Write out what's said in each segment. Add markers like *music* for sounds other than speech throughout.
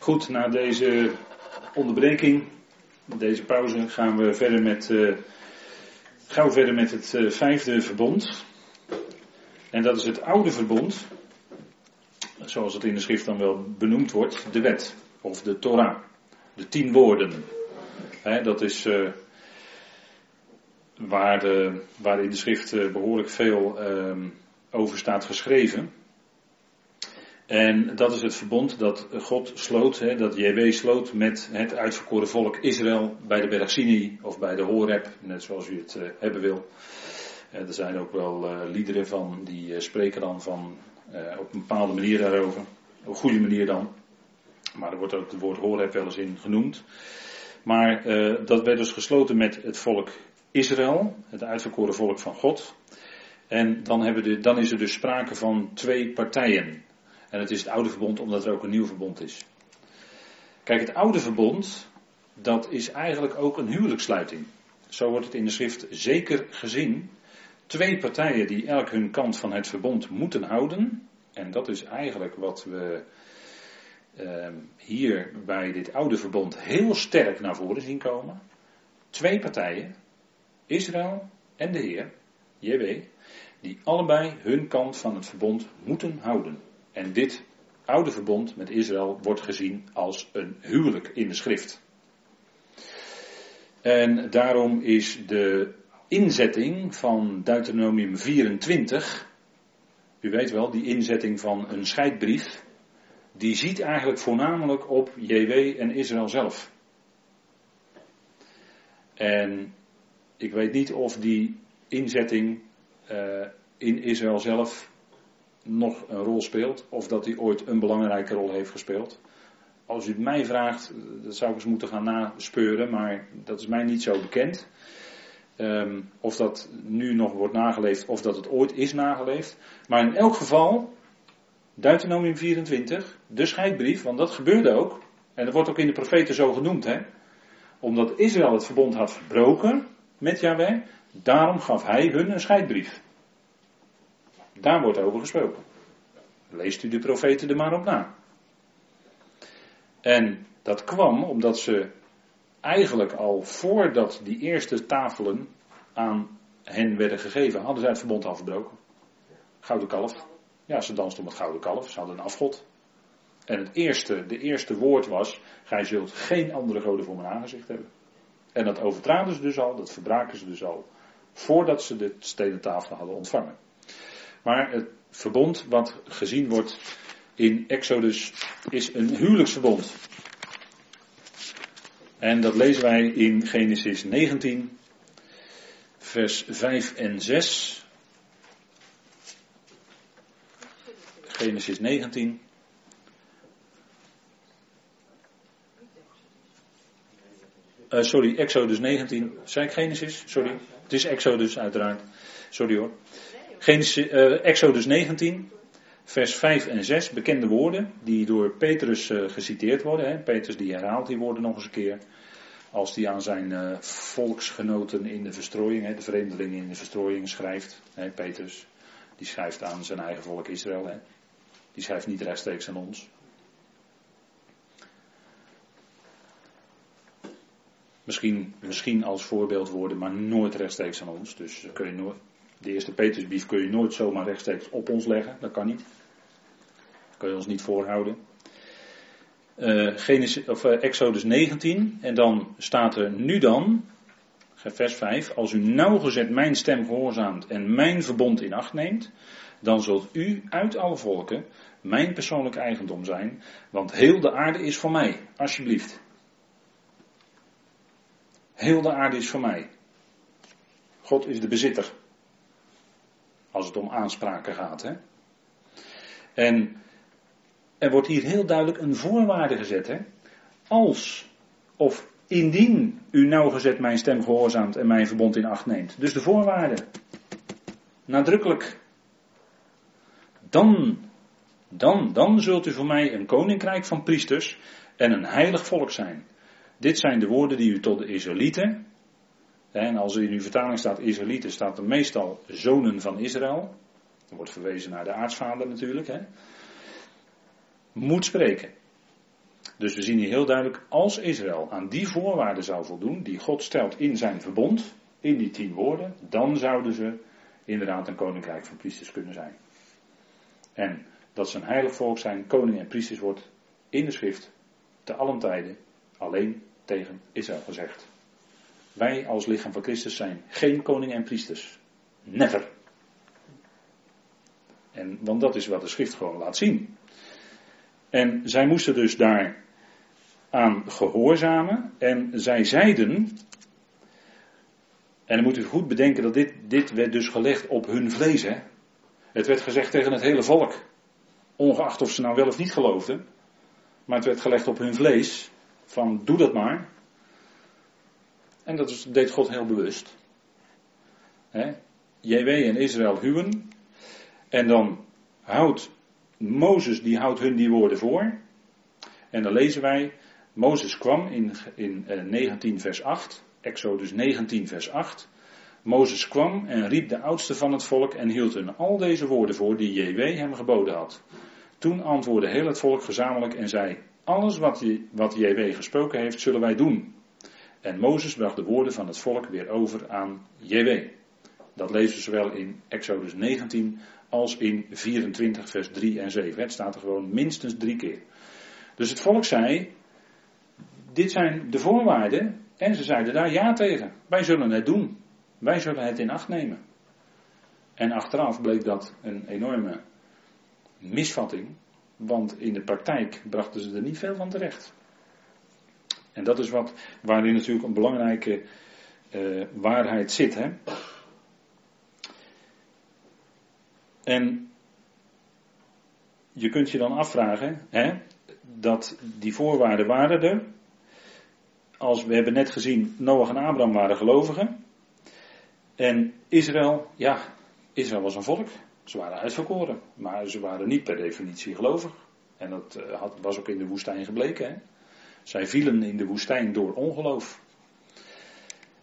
Goed, na deze onderbreking, deze pauze, gaan we verder met, uh, gaan we verder met het uh, vijfde verbond. En dat is het oude verbond, zoals het in de schrift dan wel benoemd wordt, de wet of de Torah, de tien woorden. Dat is uh, waar, de, waar in de schrift behoorlijk veel over staat geschreven. En dat is het verbond dat God sloot, hè, dat JW sloot met het uitverkoren volk Israël bij de berg Sinai of bij de Horeb, net zoals u het uh, hebben wil. Uh, er zijn ook wel uh, liederen van die spreken dan van op een bepaalde manier daarover, op een goede manier dan. Maar er wordt ook het woord Horeb wel eens in genoemd. Maar dat werd dus gesloten met het volk Israël, het uitverkoren volk van God. En dan, hebben de, dan is er dus sprake van twee partijen. En het is het oude verbond omdat er ook een nieuw verbond is. Kijk, het oude verbond, dat is eigenlijk ook een huwelijkssluiting. Zo wordt het in de schrift zeker gezien. Twee partijen die elk hun kant van het verbond moeten houden. En dat is eigenlijk wat we uh, hier bij dit oude verbond heel sterk naar voren zien komen. Twee partijen, Israël en de Heer, JW, die allebei hun kant van het verbond moeten houden. En dit oude verbond met Israël wordt gezien als een huwelijk in de schrift. En daarom is de inzetting van Deuteronomium 24, u weet wel, die inzetting van een scheidbrief, die ziet eigenlijk voornamelijk op JW en Israël zelf. En ik weet niet of die inzetting uh, in Israël zelf nog een rol speelt, of dat hij ooit een belangrijke rol heeft gespeeld. Als u het mij vraagt, dat zou ik eens moeten gaan naspeuren, maar dat is mij niet zo bekend. Um, of dat nu nog wordt nageleefd, of dat het ooit is nageleefd. Maar in elk geval, Deuteronomium 24, de scheidbrief, want dat gebeurde ook. En dat wordt ook in de profeten zo genoemd, hè. Omdat Israël het verbond had verbroken met Yahweh, daarom gaf hij hun een scheidbrief. Daar wordt over gesproken. Leest u de profeten er maar op na. En dat kwam omdat ze eigenlijk al voordat die eerste tafelen aan hen werden gegeven, hadden zij het verbond al verbroken. Gouden kalf. Ja, ze dansten om het gouden kalf. Ze hadden een afgod. En het eerste, de eerste woord was: Gij zult geen andere goden voor mijn aangezicht hebben. En dat overtraden ze dus al, dat verbraken ze dus al, voordat ze de stenen tafel hadden ontvangen. Maar het verbond wat gezien wordt in Exodus is een huwelijksverbond. En dat lezen wij in Genesis 19, vers 5 en 6. Genesis 19. Uh, eh, sorry, Exodus 19. Zei ik Genesis? Sorry. Het is Exodus uiteraard. Sorry hoor. Genesis, uh, Exodus 19, vers 5 en 6, bekende woorden die door Petrus uh, geciteerd worden. Hè. Petrus die herhaalt die woorden nog eens een keer. Als hij aan zijn uh, volksgenoten in de verstrooiing, hè, de vreemdelingen in de verstrooiing schrijft. Hè, Petrus, die schrijft aan zijn eigen volk Israël. Hè. Die schrijft niet rechtstreeks aan ons. Misschien, misschien als voorbeeldwoorden, maar nooit rechtstreeks aan ons. Dus kun je nooit, de eerste Petersbrief kun je nooit zomaar rechtstreeks op ons leggen. Dat kan niet. Dat kun je ons niet voorhouden. Uh, Genesis, of, uh, Exodus 19. En dan staat er nu dan, vers 5. Als u nauwgezet mijn stem gehoorzaamt en mijn verbond in acht neemt. Dan zult u uit alle volken mijn persoonlijk eigendom zijn. Want heel de aarde is voor mij. Alsjeblieft. Heel de aarde is voor mij. God is de bezitter. Als het om aanspraken gaat. Hè? En er wordt hier heel duidelijk een voorwaarde gezet. Hè? Als of indien u nauwgezet mijn stem gehoorzaamt en mijn verbond in acht neemt. Dus de voorwaarde. Nadrukkelijk. Dan, dan, dan zult u voor mij een koninkrijk van priesters en een heilig volk zijn. Dit zijn de woorden die u tot de Israëlieten, en als er in uw vertaling staat Israëlieten, staat er meestal zonen van Israël. Er wordt verwezen naar de aartsvader natuurlijk. Hè. Moet spreken. Dus we zien hier heel duidelijk, als Israël aan die voorwaarden zou voldoen, die God stelt in zijn verbond, in die tien woorden, dan zouden ze inderdaad een koninkrijk van priesters kunnen zijn. En dat ze een heilig volk zijn, koning en priesters wordt in de schrift te allen tijden alleen tegen Israël gezegd. Wij als lichaam van Christus zijn geen koning en priesters. Never. En, want dat is wat de schrift gewoon laat zien. En zij moesten dus daar aan gehoorzamen. En zij zeiden. En dan moet u goed bedenken dat dit, dit werd dus gelegd op hun vlees. Hè? Het werd gezegd tegen het hele volk. Ongeacht of ze nou wel of niet geloofden. Maar het werd gelegd op hun vlees. Van doe dat maar. En dat deed God heel bewust. He? JW en Israël huwen. En dan houdt Mozes, die houdt hun die woorden voor. En dan lezen wij, Mozes kwam in, in 19 eh, vers 8, Exodus 19 vers 8. Mozes kwam en riep de oudste van het volk en hield hun al deze woorden voor die JW hem geboden had. Toen antwoordde heel het volk gezamenlijk en zei, alles wat, wat JW gesproken heeft, zullen wij doen. En Mozes bracht de woorden van het volk weer over aan JW. Dat lezen we zowel in Exodus 19 als in 24 vers 3 en 7. Het staat er gewoon minstens drie keer. Dus het volk zei, dit zijn de voorwaarden en ze zeiden daar ja tegen. Wij zullen het doen. Wij zullen het in acht nemen. En achteraf bleek dat een enorme misvatting, want in de praktijk brachten ze er niet veel van terecht. En dat is wat, waarin natuurlijk een belangrijke uh, waarheid zit. Hè? En je kunt je dan afvragen, hè, dat die voorwaarden waren er. Als we hebben net gezien, Noach en Abraham waren gelovigen. En Israël, ja, Israël was een volk. Ze waren uitverkoren, maar ze waren niet per definitie gelovig. En dat eh, had, was ook in de woestijn gebleken. Hè? Zij vielen in de woestijn door ongeloof.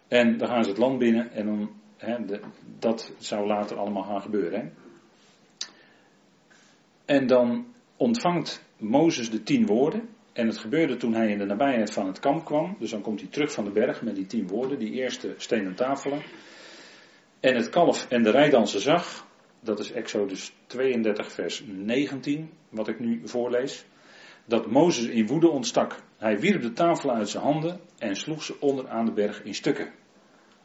En dan gaan ze het land binnen en dan, hè, de, dat zou later allemaal gaan gebeuren. Hè? En dan ontvangt Mozes de tien woorden. En het gebeurde toen hij in de nabijheid van het kamp kwam. Dus dan komt hij terug van de berg met die tien woorden, die eerste stenen tafelen. En het kalf en de rijdansen zag. Dat is Exodus 32, vers 19, wat ik nu voorlees. Dat Mozes in woede ontstak. Hij wierp de tafel uit zijn handen en sloeg ze onder aan de berg in stukken.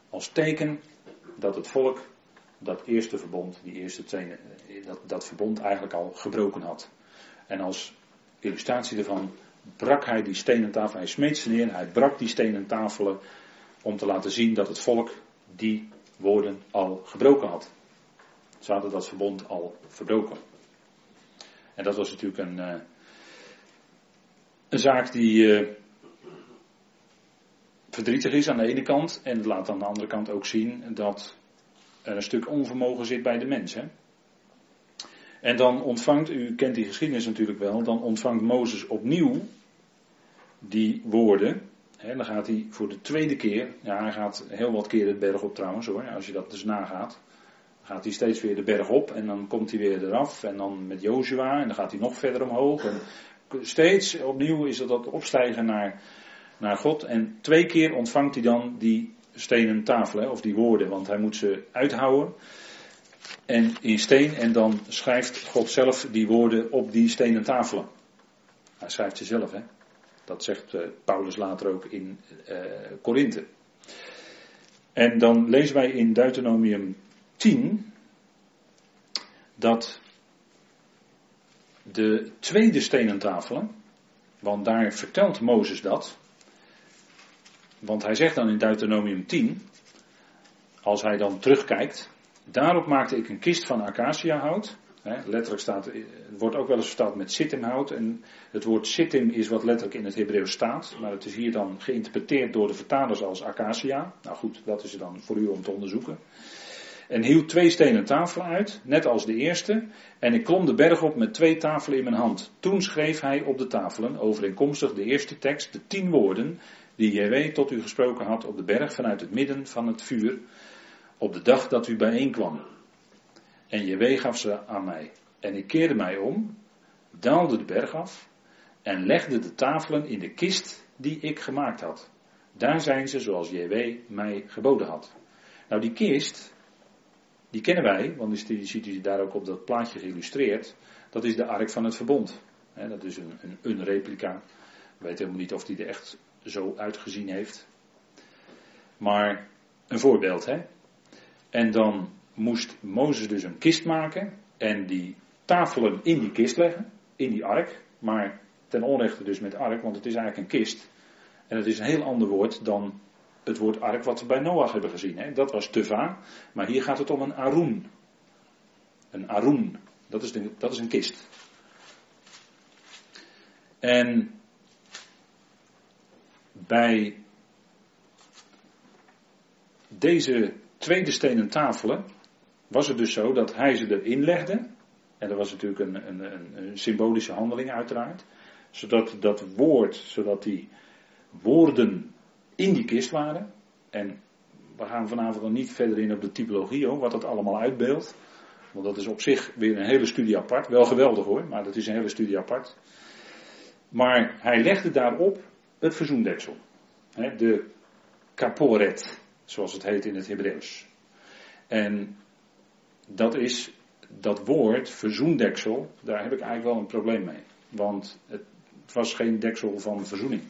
Als teken dat het volk dat eerste verbond, die eerste twee, dat, dat verbond eigenlijk al gebroken had. En als illustratie ervan brak hij die stenen tafel, hij smeet ze neer, hij brak die stenen tafelen om te laten zien dat het volk die woorden al gebroken had. Ze hadden dat verbond al verbroken. En dat was natuurlijk een, uh, een zaak die uh, verdrietig is aan de ene kant en laat aan de andere kant ook zien dat er een stuk onvermogen zit bij de mens. Hè? En dan ontvangt, u kent die geschiedenis natuurlijk wel, dan ontvangt Mozes opnieuw die woorden. Hè, dan gaat hij voor de tweede keer, ja hij gaat heel wat keer de berg op trouwens hoor, als je dat dus nagaat. Dan gaat hij steeds weer de berg op en dan komt hij weer eraf en dan met Joshua en dan gaat hij nog verder omhoog. En steeds opnieuw is dat, dat opstijgen naar, naar God en twee keer ontvangt hij dan die stenen tafel, of die woorden, want hij moet ze uithouden. En in steen, en dan schrijft God zelf die woorden op die stenen tafelen. Hij schrijft ze zelf, hè. Dat zegt uh, Paulus later ook in uh. En dan lezen wij in Deuteronomium 10 dat de tweede stenen tafelen, want daar vertelt Mozes dat, want hij zegt dan in Deuteronomium 10, als hij dan terugkijkt, daarop maakte ik een kist van acaciahout. letterlijk staat, het wordt ook wel eens vertaald met sittimhout. En het woord sittim is wat letterlijk in het Hebreeuws staat. Maar het is hier dan geïnterpreteerd door de vertalers als acacia. Nou goed, dat is dan voor u om te onderzoeken. En hield twee stenen tafelen uit, net als de eerste. En ik klom de berg op met twee tafelen in mijn hand. Toen schreef hij op de tafelen, overeenkomstig de eerste tekst, de tien woorden die JW tot u gesproken had op de berg vanuit het midden van het vuur, op de dag dat u bijeenkwam. En JW gaf ze aan mij. En ik keerde mij om, daalde de berg af, en legde de tafelen in de kist die ik gemaakt had. Daar zijn ze zoals JW mij geboden had. Nou, die kist, die kennen wij, want die ziet u daar ook op dat plaatje geïllustreerd. Dat is de ark van het verbond. dat is een, een, een replica. Ik weet helemaal niet of die er echt zo uitgezien heeft. Maar een voorbeeld, hè. En dan moest Mozes dus een kist maken en die tafelen in die kist leggen, in die ark. Maar ten onrechte dus met ark, want het is eigenlijk een kist. En het is een heel ander woord dan het woord ark wat we bij Noach hebben gezien. Hè? Dat was teva, maar hier gaat het om een aroen. Een aroen, dat is, de, dat is een kist. En bij deze tweede stenen tafelen was het dus zo dat hij ze erin legde. En dat was natuurlijk een, een, een symbolische handeling uiteraard. Zodat dat woord, zodat die woorden in die kist waren. En we gaan vanavond nog niet verder in op de typologie hoor, wat dat allemaal uitbeeldt. Want dat is op zich weer een hele studie apart. Wel geweldig hoor, maar dat is een hele studie apart. Maar hij legde daarop het verzoendeksel. De kaporet, zoals het heet in het Hebreeuws. En dat is dat woord, verzoendeksel, daar heb ik eigenlijk wel een probleem mee. Want het was geen deksel van verzoening.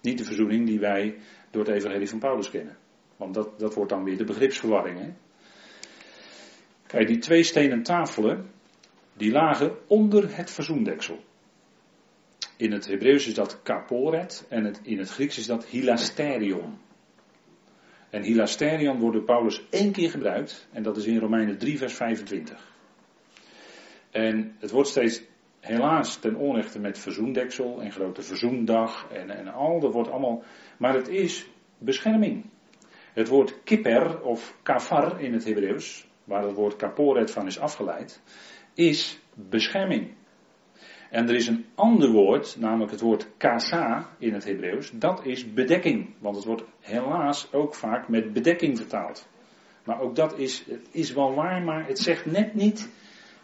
Niet de verzoening die wij door het evangelie van Paulus kennen. Want dat, dat wordt dan weer de begripsverwarring. Hè? Kijk, die twee stenen tafelen, die lagen onder het verzoendeksel. In het Hebreeuws is dat kaporet en het, in het Grieks is dat hilasterion. En hilasterion wordt door Paulus één keer gebruikt en dat is in Romeinen 3 vers 25. En het wordt steeds helaas ten onrechte met verzoendeksel en grote verzoendag en, en al, dat wordt allemaal, maar het is bescherming. Het woord kipper of kafar in het Hebreeuws, waar het woord kaporet van is afgeleid, is bescherming. En er is een ander woord, namelijk het woord kasa in het Hebreeuws, dat is bedekking. Want het wordt helaas ook vaak met bedekking vertaald. Maar ook dat is, is wel waar, maar het zegt net niet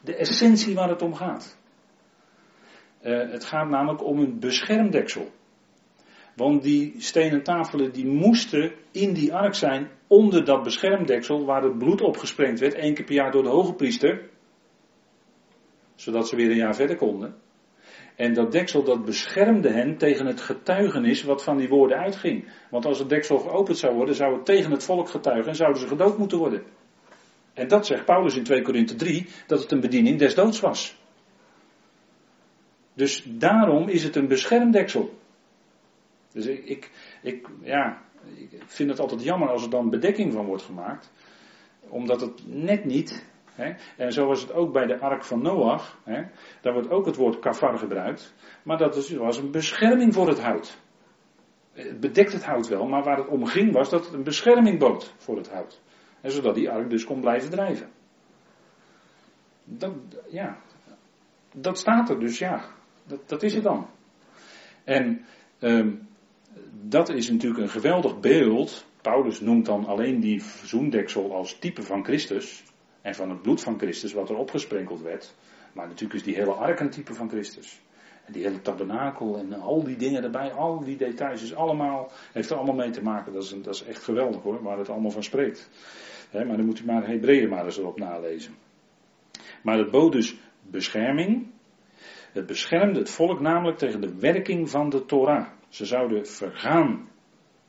de essentie waar het om gaat. Uh, het gaat namelijk om een beschermdeksel. Want die stenen tafelen die moesten in die ark zijn onder dat beschermdeksel waar het bloed opgesprengd werd, één keer per jaar door de hoge priester. Zodat ze weer een jaar verder konden. En dat deksel dat beschermde hen tegen het getuigenis wat van die woorden uitging. Want als het deksel geopend zou worden, zou het tegen het volk getuigen en zouden ze gedood moeten worden. En dat zegt Paulus in 2 Korinthe 3, dat het een bediening des doods was. Dus daarom is het een beschermdeksel. Dus ik, ik, ik, ja, ik vind het altijd jammer als er dan bedekking van wordt gemaakt. Omdat het net niet Hè? En zo was het ook bij de ark van Noach. Hè? Daar wordt ook het woord kafar gebruikt. Maar dat was een bescherming voor het hout. Het bedekt het hout wel, maar waar het om ging was dat het een bescherming bood voor het hout. En zodat die ark dus kon blijven drijven. Dat, ja, dat staat er dus, ja. Dat, dat is het dan. En ehm, dat is natuurlijk een geweldig beeld. Paulus noemt dan alleen die verzoendeksel als type van Christus. En van het bloed van Christus wat er opgesprenkeld werd. Maar natuurlijk is die hele ark een type van Christus. En die hele tabernakel en al die dingen erbij, al die details, is allemaal, heeft er allemaal mee te maken. Dat is, dat is echt geweldig hoor, waar het allemaal van spreekt. maar dan moet u maar Hebreeën maar eens erop nalezen. Maar het bood dus bescherming. Het beschermde het volk namelijk tegen de werking van de Torah. Ze zouden vergaan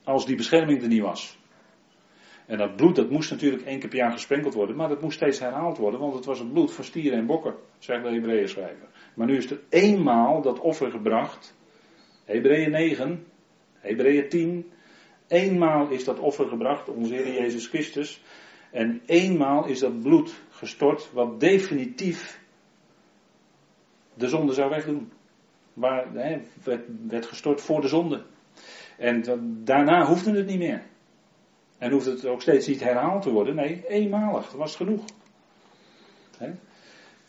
als die bescherming er niet was. En dat bloed, dat moest natuurlijk één keer per jaar gesprenkeld worden, maar dat moest steeds herhaald worden, want het was het bloed van stieren en bokken, zegt de Hebreeën schrijver. Maar nu is er eenmaal dat offer gebracht, Hebreeën 9, Hebreeën 10, eenmaal is dat offer gebracht, onze Heer Jezus Christus, en eenmaal is dat bloed gestort, wat definitief de zonde zou wegdoen. Waar, hè, werd, gestort voor de zonde. En daarna hoefde het niet meer. En hoeft het ook steeds niet herhaald te worden. Nee, eenmalig. Dat was genoeg.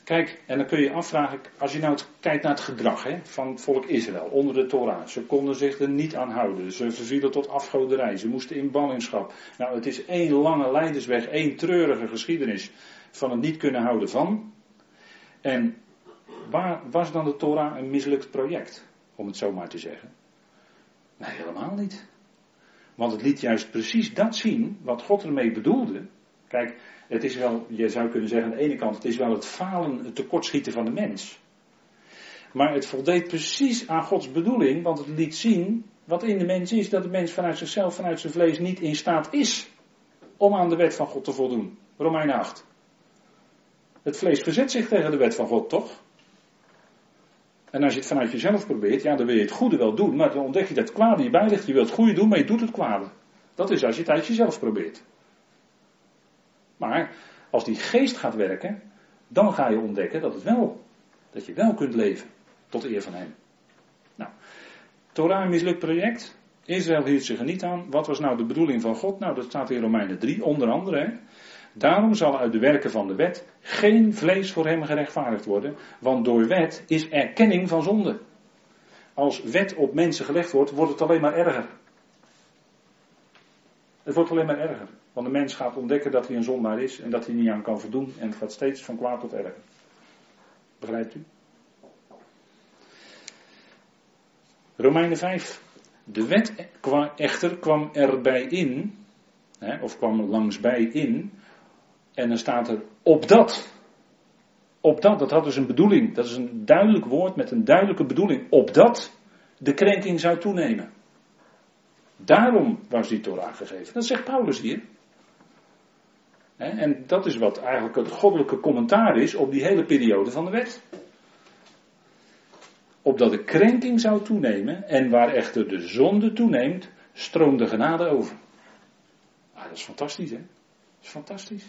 Kijk, en dan kun je afvragen, als je nou kijkt naar het gedrag van het volk Israël onder de Torah. Ze konden zich er niet aan houden. Ze vervielen tot afgoderij. Ze moesten in ballingschap. Nou, het is één lange leidersweg, één treurige geschiedenis van het niet kunnen houden van. En waar was dan de Torah een mislukt project? Om het zo maar te zeggen. Nee, helemaal niet. Want het liet juist precies dat zien wat God ermee bedoelde. Kijk, het is wel, je zou kunnen zeggen aan de ene kant, het is wel het falen, het tekortschieten van de mens. Maar het voldeed precies aan Gods bedoeling, want het liet zien wat in de mens is, dat de mens vanuit zichzelf, vanuit zijn vlees niet in staat is om aan de wet van God te voldoen. Romein 8. Het vlees verzet zich tegen de wet van God, toch? En als je het vanuit jezelf probeert, ja, dan wil je het goede wel doen, maar dan ontdek je dat het kwade je bij ligt. Je wilt het goede doen, maar je doet het kwade. Dat is als je het uit jezelf probeert. Maar als die geest gaat werken, dan ga je ontdekken dat het wel, dat je wel kunt leven tot eer van hem. Nou, Torah mislukt project. Israël hield zich er niet aan. Wat was nou de bedoeling van God? Nou, dat staat in Romeinen 3, onder andere. Hè? Daarom zal uit de werken van de wet geen vlees voor hem gerechtvaardigd worden, want door wet is erkenning van zonde. Als wet op mensen gelegd wordt, wordt het alleen maar erger. Het wordt alleen maar erger. Want de mens gaat ontdekken dat hij een zondaar is en dat hij niet aan kan voldoen en het gaat steeds van kwaad tot erger. Begrijpt u? Romeinen 5. De wet echter kwam erbij in, of kwam langsbij in, en dan staat er opdat. Opdat, dat had dus een bedoeling. Dat is een duidelijk woord met een duidelijke bedoeling. Opdat de krenking zou toenemen. Daarom was die Torah gegeven. Dat zegt Paulus hier. En dat is wat eigenlijk het goddelijke commentaar is op die hele periode van de wet. Opdat de krenking zou toenemen en waar echter de zonde toeneemt, stroomt de genade over. Ah, dat is fantastisch, hè? Dat is fantastisch.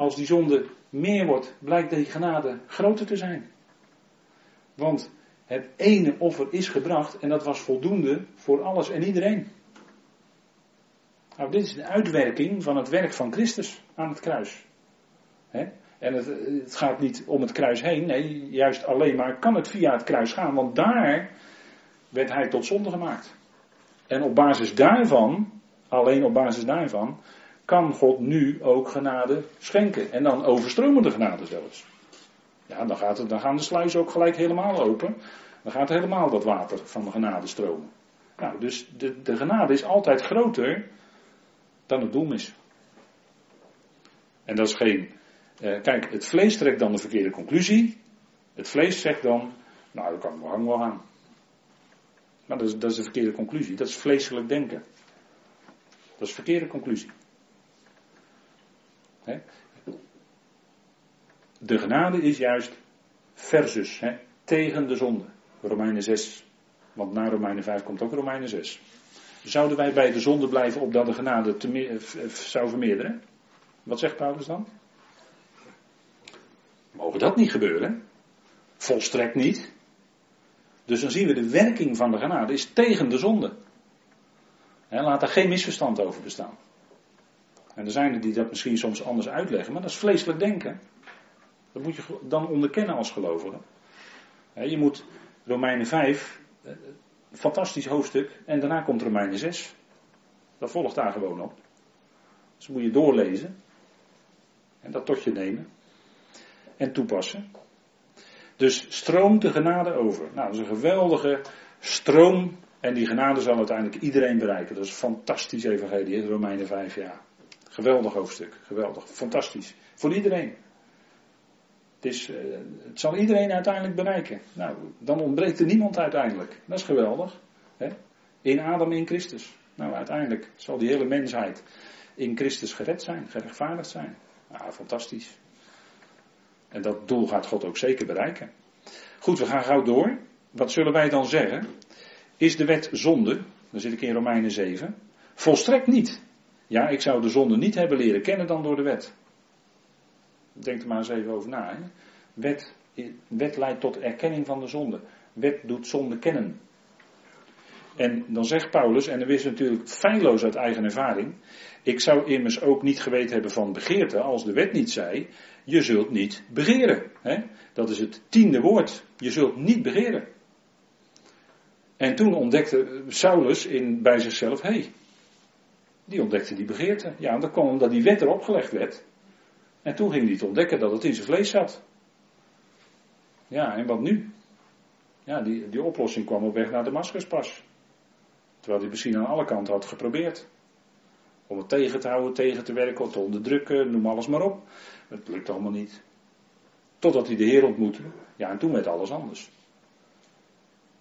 Als die zonde meer wordt, blijkt die genade groter te zijn. Want het ene offer is gebracht en dat was voldoende voor alles en iedereen. Nou, dit is de uitwerking van het werk van Christus aan het kruis. En het, het, gaat niet om het kruis heen, nee, juist alleen maar kan het via het kruis gaan, want daar werd hij tot zonde gemaakt. En op basis daarvan, alleen op basis daarvan, kan God nu ook genade schenken. En dan overstromende genade zelfs. Ja, dan, gaat het, dan gaan de sluizen ook gelijk helemaal open. Dan gaat helemaal dat water van de genade stromen. Nou, dus de, de genade is altijd groter dan het doelmis. En dat is geen. Eh, kijk, het vlees trekt dan de verkeerde conclusie. Het vlees zegt dan, nou, dat kan hang wel aan. Maar dat is, dat is de verkeerde conclusie. Dat is vleeselijk denken. Dat is de verkeerde conclusie. De genade is juist versus, tegen de zonde. Romeinen 6. Want na Romeinen 5 komt ook Romeinen 6. Zouden wij bij de zonde blijven opdat de genade te zou vermeerderen? Wat zegt Paulus dan? Mogen dat niet gebeuren? Volstrekt niet. Dus dan zien we de werking van de genade is tegen de zonde. laat er geen misverstand over bestaan. En er zijn er die dat misschien soms anders uitleggen, maar dat is vleeselijk denken. Dat moet je dan onderkennen als gelovige. Je moet Romeinen 5, eh, fantastisch hoofdstuk, en daarna komt Romeinen 6. Dat volgt daar gewoon op. Dus moet je doorlezen. En dat tot je nemen. En toepassen. Dus stroomt de genade over. Nou, dat is een geweldige stroom. En die genade zal uiteindelijk iedereen bereiken. Dat is een fantastisch evangelie, Romeinen 5 jaar. Geweldig hoofdstuk, geweldig, fantastisch. Voor iedereen. Het, is, uh, het zal iedereen uiteindelijk bereiken. Nou, dan ontbreekt er niemand uiteindelijk. Dat is geweldig. Hè? In Adam, in Christus. Nou, uiteindelijk zal die hele mensheid in Christus gered zijn, gerechtvaardigd zijn. Nou, fantastisch. En dat doel gaat God ook zeker bereiken. Goed, we gaan gauw door. Wat zullen wij dan zeggen? Is de wet zonde? Dan zit ik in Romeinen 7. Volstrekt niet. Ja, ik zou de zonde niet hebben leren kennen dan door de wet. Denk er maar eens even over na. Hè. Wet, wet leidt tot erkenning van de zonde. Wet doet zonde kennen. En dan zegt Paulus, en dan wist natuurlijk feilloos uit eigen ervaring. Ik zou immers ook niet geweten hebben van begeerte als de wet niet zei. Je zult niet begeren. Hè? Dat is het tiende woord. Je zult niet begeren. En toen ontdekte Saulus in, bij zichzelf: hé, hey, die ontdekte die begeerte. Ja, dat kwam omdat die wet erop gelegd werd. En toen ging hij te ontdekken dat het in zijn vlees zat. Ja, en wat nu? Ja, die, die oplossing kwam op weg naar Damascuspas. Terwijl hij misschien aan alle kanten had geprobeerd. Om het tegen te houden, tegen te werken, te onderdrukken, noem alles maar op. Het lukt allemaal niet. Totdat hij de Heer ontmoette. Ja, en toen werd alles anders.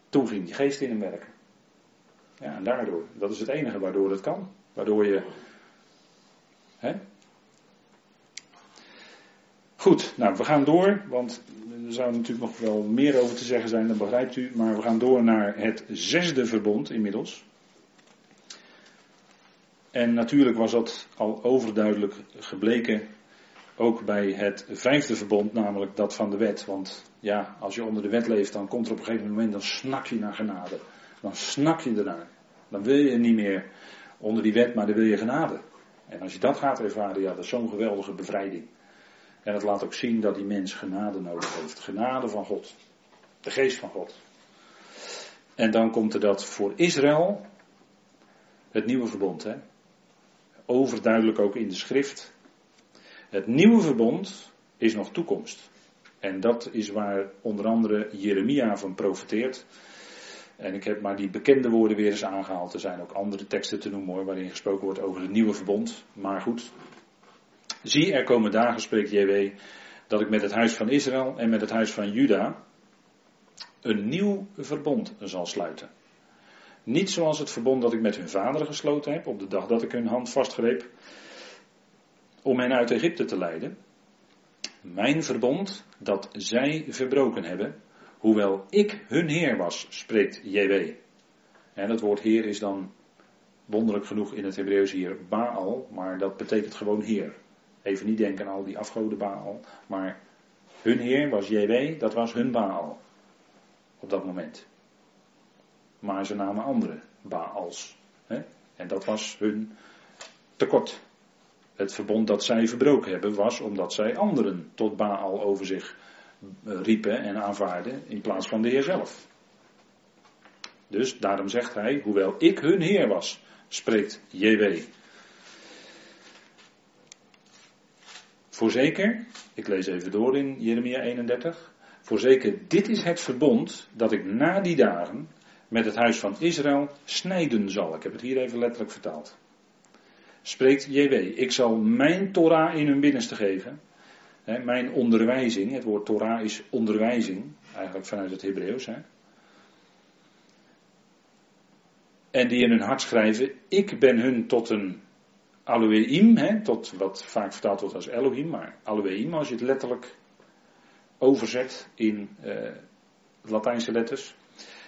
Toen ging die geest in hem werken. Ja, en daardoor, dat is het enige waardoor het kan. Waardoor je. Hè? Goed, nou we gaan door, want er zou natuurlijk nog wel meer over te zeggen zijn, dat begrijpt u. Maar we gaan door naar het zesde verbond inmiddels. En natuurlijk was dat al overduidelijk gebleken ook bij het vijfde verbond, namelijk dat van de wet. Want ja, als je onder de wet leeft, dan komt er op een gegeven moment, dan snak je naar genade. Dan snak je ernaar. Dan wil je niet meer onder die wet, maar dan wil je genade. En als je dat gaat ervaren, ja, dat is zo'n geweldige bevrijding. En het laat ook zien dat die mens genade nodig heeft. Genade van God. De geest van God. En dan komt er dat voor Israël, het nieuwe verbond. Hè? Overduidelijk ook in de schrift. Het nieuwe verbond is nog toekomst. En dat is waar onder andere Jeremia van profeteert. En ik heb maar die bekende woorden weer eens aangehaald. Er zijn ook andere teksten te noemen hoor, waarin gesproken wordt over het nieuwe verbond. Maar goed. Zie, er komen dagen, spreekt JW, dat ik met het huis van Israël en met het huis van Juda een nieuw verbond zal sluiten. Niet zoals het verbond dat ik met hun vaderen gesloten heb op de dag dat ik hun hand vastgreep om hen uit Egypte te leiden. Mijn verbond dat zij verbroken hebben, hoewel ik hun Heer was, spreekt JW. En dat woord Heer is dan wonderlijk genoeg in het Hebreeuws hier Baal, maar dat betekent gewoon Heer. Even niet denken aan al die afgoden Baal, maar hun Heer was JW, dat was hun Baal op dat moment. Maar ze namen andere Baals. Hè? En dat was hun tekort. Het verbond dat zij verbroken hebben was omdat zij anderen tot Baal over zich riepen en aanvaarden in plaats van de Heer zelf. Dus daarom zegt hij, hoewel ik hun Heer was, spreekt JW. Voorzeker, ik lees even door in Jeremia 31. Voorzeker, dit is het verbond dat ik na die dagen met het huis van Israël snijden zal. Ik heb het hier even letterlijk vertaald. Spreekt JW, ik zal mijn Torah in hun binnenste geven. Mijn onderwijzing, het woord Torah is onderwijzing, eigenlijk vanuit het Hebreeuws. En die in hun hart schrijven, ik ben hun tot een Elohim, tot wat vaak vertaald wordt als Elohim, maar Elohim als je het letterlijk overzet in uh, Latijnse letters.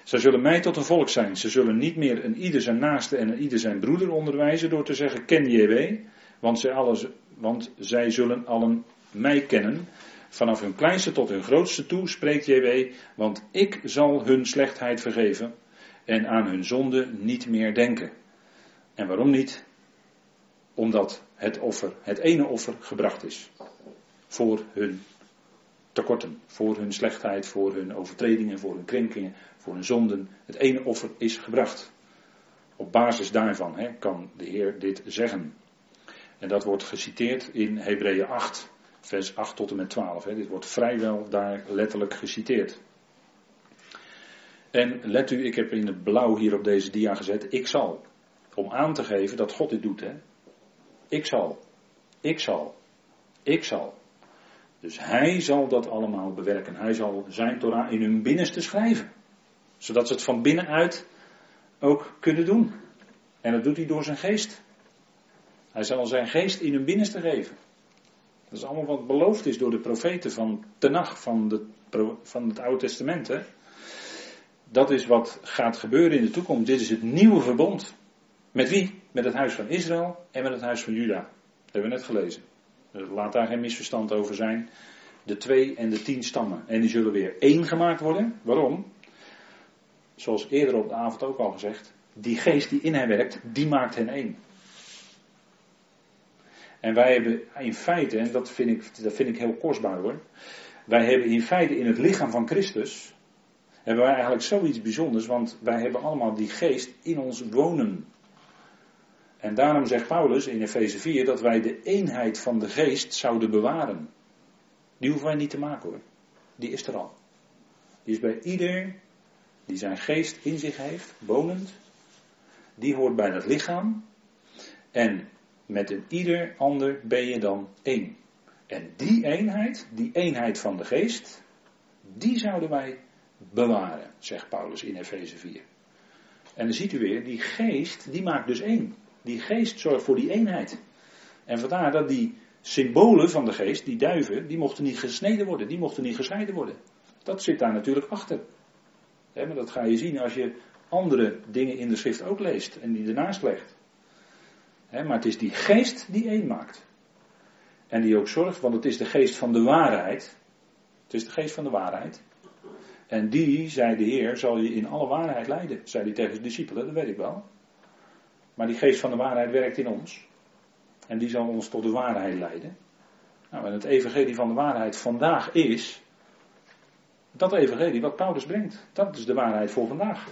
Zij zullen mij tot een volk zijn. Ze zullen niet meer een ieder zijn naaste en een ieder zijn broeder onderwijzen door te zeggen ken JW. Want want zij zullen allen mij kennen. Vanaf hun kleinste tot hun grootste toe spreekt JW. Want ik zal hun slechtheid vergeven en aan hun zonde niet meer denken. En waarom niet? Omdat het offer, het ene offer, gebracht is. Voor hun tekorten, voor hun slechtheid, voor hun overtredingen, voor hun krenkingen, voor hun zonden. Het ene offer is gebracht. Op basis daarvan hè, kan de Heer dit zeggen. En dat wordt geciteerd in Hebreeën 8, vers 8 tot en met 12. Hè. Dit wordt vrijwel daar letterlijk geciteerd. En let u, ik heb in het blauw hier op deze dia gezet, ik zal. Om aan te geven dat God dit doet. Hè. Ik zal. Ik zal. Ik zal. Dus hij zal dat allemaal bewerken. Hij zal zijn Torah in hun binnenste schrijven. Zodat ze het van binnenuit ook kunnen doen. En dat doet hij door zijn geest. Hij zal zijn geest in hun binnenste geven. Dat is allemaal wat beloofd is door de profeten van Tenach, van, de, van het Oude Testament. Hè? Dat is wat gaat gebeuren in de toekomst. Dit is het nieuwe verbond. Met wie? Met het huis van Israël en met het huis van Juda. Dat hebben we net gelezen. Dus laat daar geen misverstand over zijn. De twee en de tien stammen. En die zullen weer één gemaakt worden. Waarom? Zoals eerder op de avond ook al gezegd. Die geest die in hen werkt, die maakt hen één. En wij hebben in feite, en dat vind ik, dat vind ik heel kostbaar hoor. Wij hebben in feite in het lichaam van Christus. Hebben wij eigenlijk zoiets bijzonders, want wij hebben allemaal die geest in ons wonen. En daarom zegt Paulus in Efeze 4 dat wij de eenheid van de geest zouden bewaren. Die hoeven wij niet te maken hoor. Die is er al. Die is bij ieder die zijn geest in zich heeft, wonend. Die hoort bij dat lichaam. En met een ieder ander ben je dan één. En die eenheid, die eenheid van de geest, die zouden wij bewaren, zegt Paulus in Efeze 4. En dan ziet u weer, die geest, die maakt dus één. Die geest zorgt voor die eenheid. En vandaar dat die symbolen van de geest, die duiven, die mochten niet gesneden worden, die mochten niet gescheiden worden. Dat zit daar natuurlijk achter. maar dat ga je zien als je andere dingen in de schrift ook leest en die ernaast legt. Maar het is die geest die één maakt. En die ook zorgt, want het is de geest van de waarheid. Het is de geest van de waarheid. En die, zei de Heer, zal je in alle waarheid leiden. Zei hij tegen de discipelen, dat weet ik wel. Maar die geest van de waarheid werkt in ons. En die zal ons tot de waarheid leiden. Nou, en het evangelie van de waarheid vandaag is. Dat evangelie wat Paulus brengt. Dat is de waarheid voor vandaag.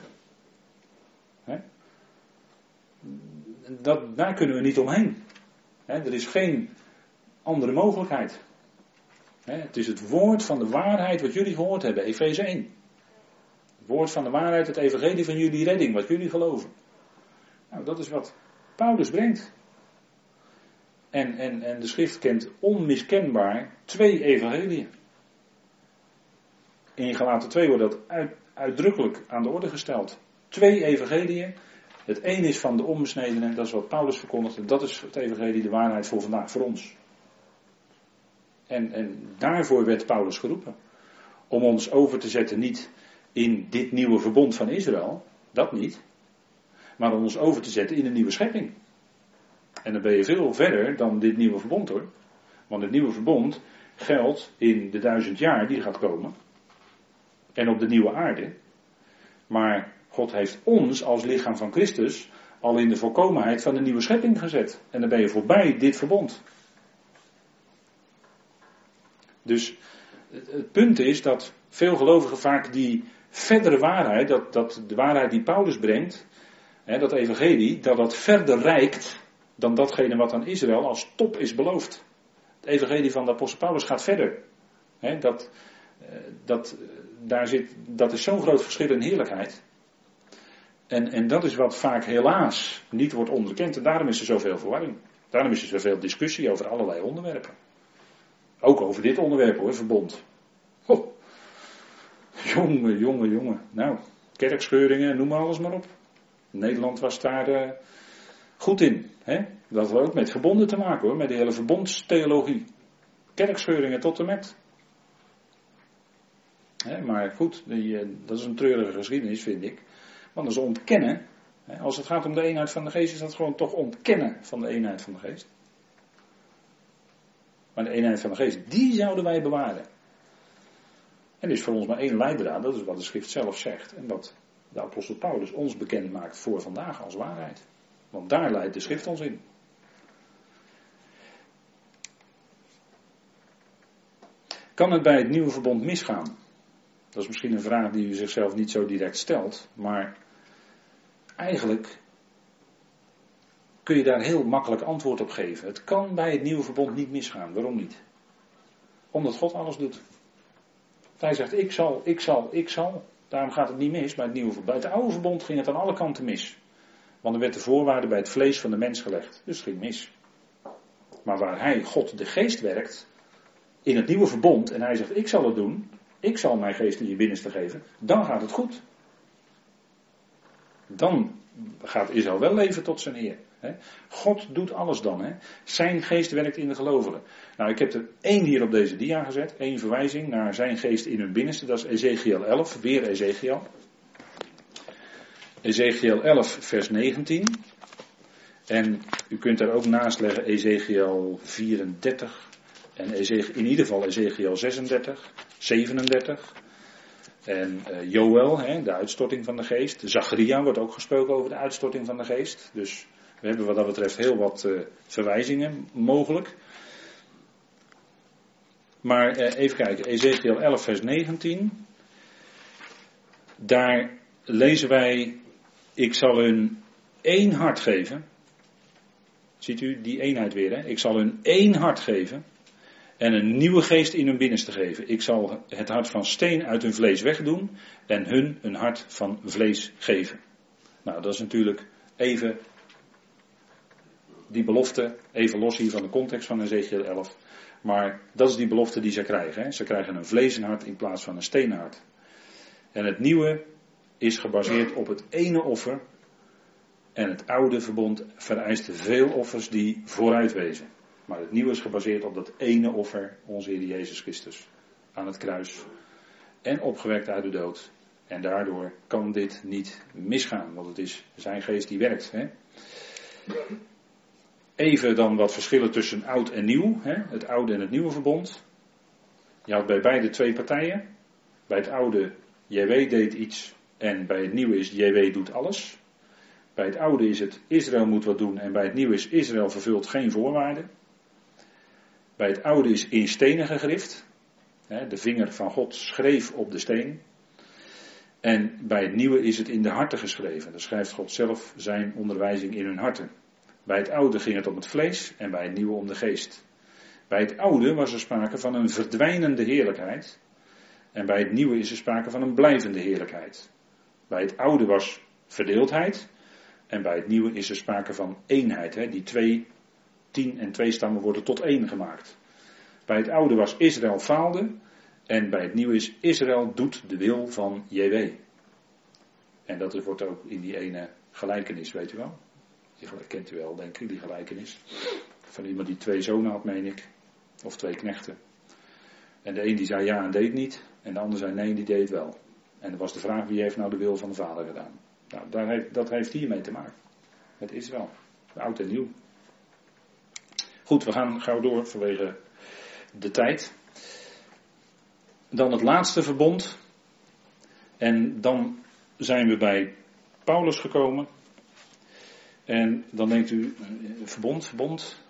Dat, daar kunnen we niet omheen. er is geen andere mogelijkheid. Het is het woord van de waarheid wat jullie gehoord hebben, Efeze 1. Het woord van de waarheid, het evangelie van jullie redding, wat jullie geloven. Nou, dat is wat Paulus brengt. En, en, en de schrift kent onmiskenbaar twee evangeliën. In Galaten 2 wordt dat uit, uitdrukkelijk aan de orde gesteld. Twee evangeliën. Het een is van de onbesnedenen, dat is wat Paulus verkondigde. Dat is het evangelie, de waarheid voor vandaag, voor ons. En, en daarvoor werd Paulus geroepen. Om ons over te zetten niet in dit nieuwe verbond van Israël, dat niet. Maar om ons over te zetten in een nieuwe schepping. En dan ben je veel verder dan dit nieuwe verbond hoor. Want het nieuwe verbond geldt in de duizend jaar die gaat komen. En op de nieuwe aarde. Maar God heeft ons als lichaam van Christus al in de volkomenheid van de nieuwe schepping gezet. En dan ben je voorbij dit verbond. Dus het punt is dat veel gelovigen vaak die verdere waarheid, dat, dat de waarheid die Paulus brengt, hè, dat evangelie, dat dat verder reikt dan datgene wat aan Israël als top is beloofd. Het evangelie van de apostel Paulus gaat verder. Hè, dat, eh, dat, daar zit, dat is zo'n groot verschil in heerlijkheid. En, en dat is wat vaak helaas niet wordt onderkend. En daarom is er zoveel verwarring. Daarom is er zoveel discussie over allerlei onderwerpen. Ook over dit onderwerp hoor, verbond. Oh. Jongen, jongen, jongen. Nou, kerkscheuringen, noem maar alles maar op. Nederland was daar uh, goed in. Hè? Dat had ook met verbonden te maken hoor, met de hele verbondstheologie. Kerkscheuringen tot en met. Hè, maar goed, die, uh, dat is een treurige geschiedenis vind ik. Is ontkennen. Als het gaat om de eenheid van de geest, is dat gewoon toch ontkennen van de eenheid van de geest. Maar de eenheid van de geest, die zouden wij bewaren. En er is voor ons maar één leidraad, dat is wat de schrift zelf zegt. En wat de apostel Paulus ons bekend maakt voor vandaag als waarheid. Want daar leidt de schrift ons in. Kan het bij het nieuwe verbond misgaan? Dat is misschien een vraag die u zichzelf niet zo direct stelt, maar eigenlijk kun je daar heel makkelijk antwoord op geven. Het kan bij het nieuwe verbond niet misgaan. Waarom niet? Omdat God alles doet. Hij zegt, ik zal, ik zal, ik zal. Daarom gaat het niet mis bij het nieuwe verbond. Bij het oude verbond ging het aan alle kanten mis. Want er werd de voorwaarde bij het vlees van de mens gelegd. Dus het ging mis. Maar waar hij, God, de geest werkt, in het nieuwe verbond, en hij zegt, ik zal het doen, ik zal mijn geest in je binnenste geven, dan gaat het goed. Dan gaat Israël wel leven tot zijn eer. God doet alles dan. Hè? Zijn geest werkt in de gelovigen. Nou, ik heb er één hier op deze dia gezet. één verwijzing naar zijn geest in hun binnenste. Dat is Ezekiel 11. Weer Ezekiel. Ezekiel 11, vers 19. En u kunt daar ook naast leggen Ezekiel 34. En in ieder geval Ezekiel 36, 37. En uh, Joel, hè, de uitstorting van de geest. Zacharia wordt ook gesproken over de uitstorting van de geest. Dus we hebben wat dat betreft heel wat uh, verwijzingen mogelijk. Maar uh, even kijken, Ezekiel 11, vers 19. Daar lezen wij: Ik zal hun één hart geven. Ziet u die eenheid weer? Ik zal hun één hart geven. En een nieuwe geest in hun binnenste geven. Ik zal het hart van steen uit hun vlees wegdoen en hun een hart van vlees geven. Nou, dat is natuurlijk even die belofte, even los hier van de context van Ezekiel 11. Maar dat is die belofte die ze krijgen. Hè. Ze krijgen een vleesenhart in plaats van een steenhart. En het nieuwe is gebaseerd op het ene offer. En het oude verbond vereiste veel offers die vooruit wezen. Maar het nieuwe is gebaseerd op dat ene offer, onze Heer Jezus Christus, aan het kruis. En opgewekt uit de dood. En daardoor kan dit niet misgaan, want het is zijn geest die werkt. Hè? Even dan wat verschillen tussen oud en nieuw, hè? het oude en het nieuwe verbond. Je had bij beide twee partijen. Bij het oude, JW deed iets en bij het nieuwe is JW doet alles. Bij het oude is het Israël moet wat doen en bij het nieuwe is Israël vervult geen voorwaarden. Bij het oude is in stenen gegrift. De vinger van God schreef op de steen. En bij het nieuwe is het in de harten geschreven. Dan schrijft God zelf zijn onderwijzing in hun harten. Bij het oude ging het om het vlees en bij het nieuwe om de geest. Bij het oude was er sprake van een verdwijnende heerlijkheid. En bij het nieuwe is er sprake van een blijvende heerlijkheid. Bij het oude was verdeeldheid. En bij het nieuwe is er sprake van eenheid. Hè? Die twee, tien en twee stammen worden tot één gemaakt. Bij het oude was Israël faalde. En bij het nieuwe is Israël doet de wil van JW. En dat wordt ook in die ene gelijkenis, weet u wel. Die kent u wel, denk ik, die gelijkenis. Van iemand die twee zonen had, meen ik. Of twee knechten. En de een die zei ja en deed niet. En de ander zei nee, die deed wel. En dan was de vraag wie heeft nou de wil van de vader gedaan. Nou, heeft, dat heeft hiermee te maken. Met Israël. Oud en nieuw. Goed, we gaan gauw door vanwege de tijd. Dan het laatste verbond. En dan zijn we bij Paulus gekomen. En dan denkt u, eh, verbond, verbond.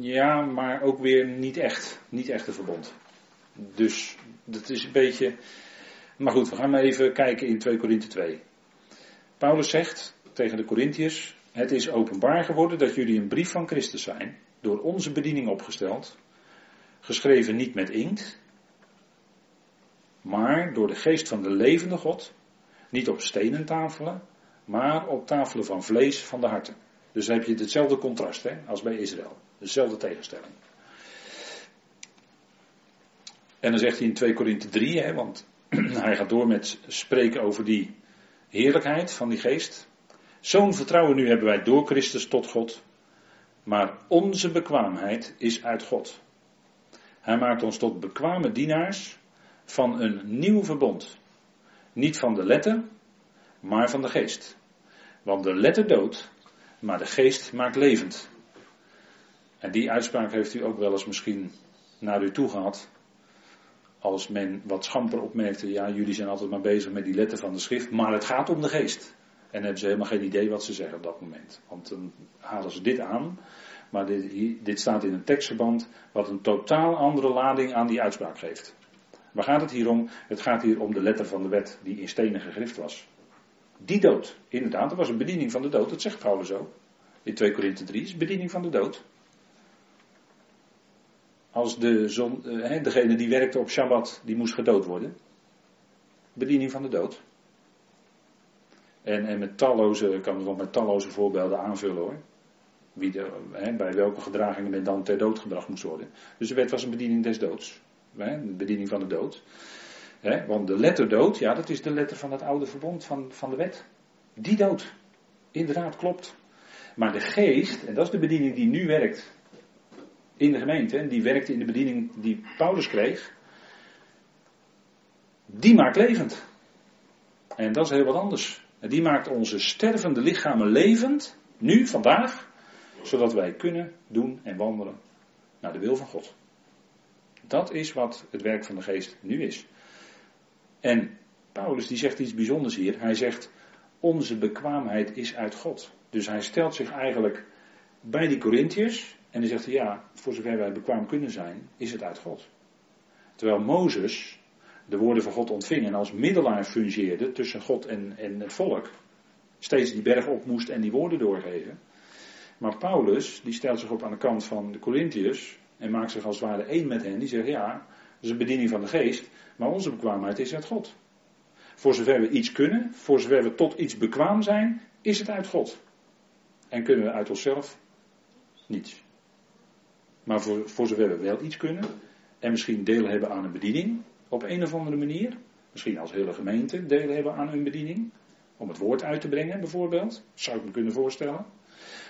Ja, maar ook weer niet echt. Niet echt een verbond. Dus dat is een beetje. Maar goed, we gaan even kijken in 2 Korinthe 2. Paulus zegt tegen de Corinthiërs: Het is openbaar geworden dat jullie een brief van Christus zijn, door onze bediening opgesteld, geschreven niet met inkt, maar door de geest van de levende God, niet op stenen tafelen, maar op tafelen van vlees van de harten. Dus heb je hetzelfde contrast hè, als bij Israël. Dezelfde tegenstelling. En dan zegt hij in 2 Korinthe 3, hè, want *clears throat* hij gaat door met spreken over die heerlijkheid van die geest. Zo'n vertrouwen nu hebben wij door Christus tot God. Maar onze bekwaamheid is uit God. Hij maakt ons tot bekwame dienaars van een nieuw verbond. Niet van de letter, maar van de geest. Want de letter doodt, maar de geest maakt levend. En die uitspraak heeft u ook wel eens misschien naar u toe gehad. Als men wat schamper opmerkte, ja, jullie zijn altijd maar bezig met die letter van de schrift, maar het gaat om de geest. En hebben ze helemaal geen idee wat ze zeggen op dat moment. Want dan halen ze dit aan, maar dit, dit staat in een tekstverband wat een totaal andere lading aan die uitspraak geeft. Waar gaat het hier om? Het gaat hier om de letter van de wet die in stenen gegrift was. Die dood, inderdaad, dat was een bediening van de dood, dat zegt Paulus ook. In 2 Korinthe 3 is bediening van de dood. Als de zon, eh, degene die werkte op Shabbat, die moest gedood worden. Bediening van de dood. En, en met talloze, ik kan het wel met talloze voorbeelden aanvullen hoor. Wie hè, bij welke gedragingen men dan ter dood gebracht moest worden. Dus de wet was een bediening des doods. Hè, de bediening van de dood. Hè, want de letter dood, ja, dat is de letter van het oude verbond van, van de wet. Die dood. Inderdaad, klopt. Maar de geest, en dat is de bediening die nu werkt in de gemeente, en die werkte in de bediening die Paulus kreeg, die maakt levend. En dat is heel wat anders. En die maakt onze stervende lichamen levend, nu, vandaag, zodat wij kunnen doen en wandelen naar de wil van God. Dat is wat het werk van de geest nu is. En Paulus die zegt iets bijzonders hier. Hij zegt, onze bekwaamheid is uit God. Dus hij stelt zich eigenlijk bij die Corinthiërs en hij zegt, ja, voor zover wij bekwaam kunnen zijn, is het uit God. Terwijl Mozes de woorden van God ontving en als middelaar fungeerde tussen God en, en het volk, steeds die berg op moest en die woorden doorgeven. Maar Paulus, die stelt zich op aan de kant van de Corinthiërs en maakt zich als het ware één met hen. Die zeggen ja, dat is een bediening van de geest, maar onze bekwaamheid is uit God. Voor zover we iets kunnen, voor zover we tot iets bekwaam zijn, is het uit God. En kunnen we uit onszelf niets. Maar voor, voor zover we wel iets kunnen, en misschien deel hebben aan een bediening, op een of andere manier, misschien als hele gemeente deel hebben aan een bediening, om het woord uit te brengen bijvoorbeeld, zou ik me kunnen voorstellen,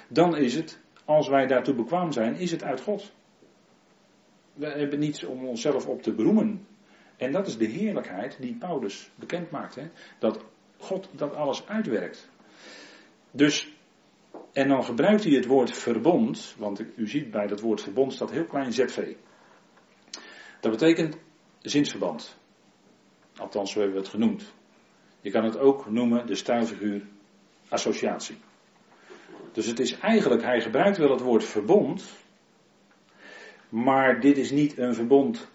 dan is het, als wij daartoe bekwaam zijn, is het uit God. We hebben niets om onszelf op te beroemen. En dat is de heerlijkheid die Paulus bekend maakt. Hè? Dat God dat alles uitwerkt. Dus, en dan gebruikt hij het woord verbond, want u ziet bij dat woord verbond staat heel klein ZV. Dat betekent zinsverband. Althans, zo hebben we het genoemd. Je kan het ook noemen de stijlfiguur associatie. Dus het is eigenlijk, hij gebruikt wel het woord verbond, maar dit is niet een verbond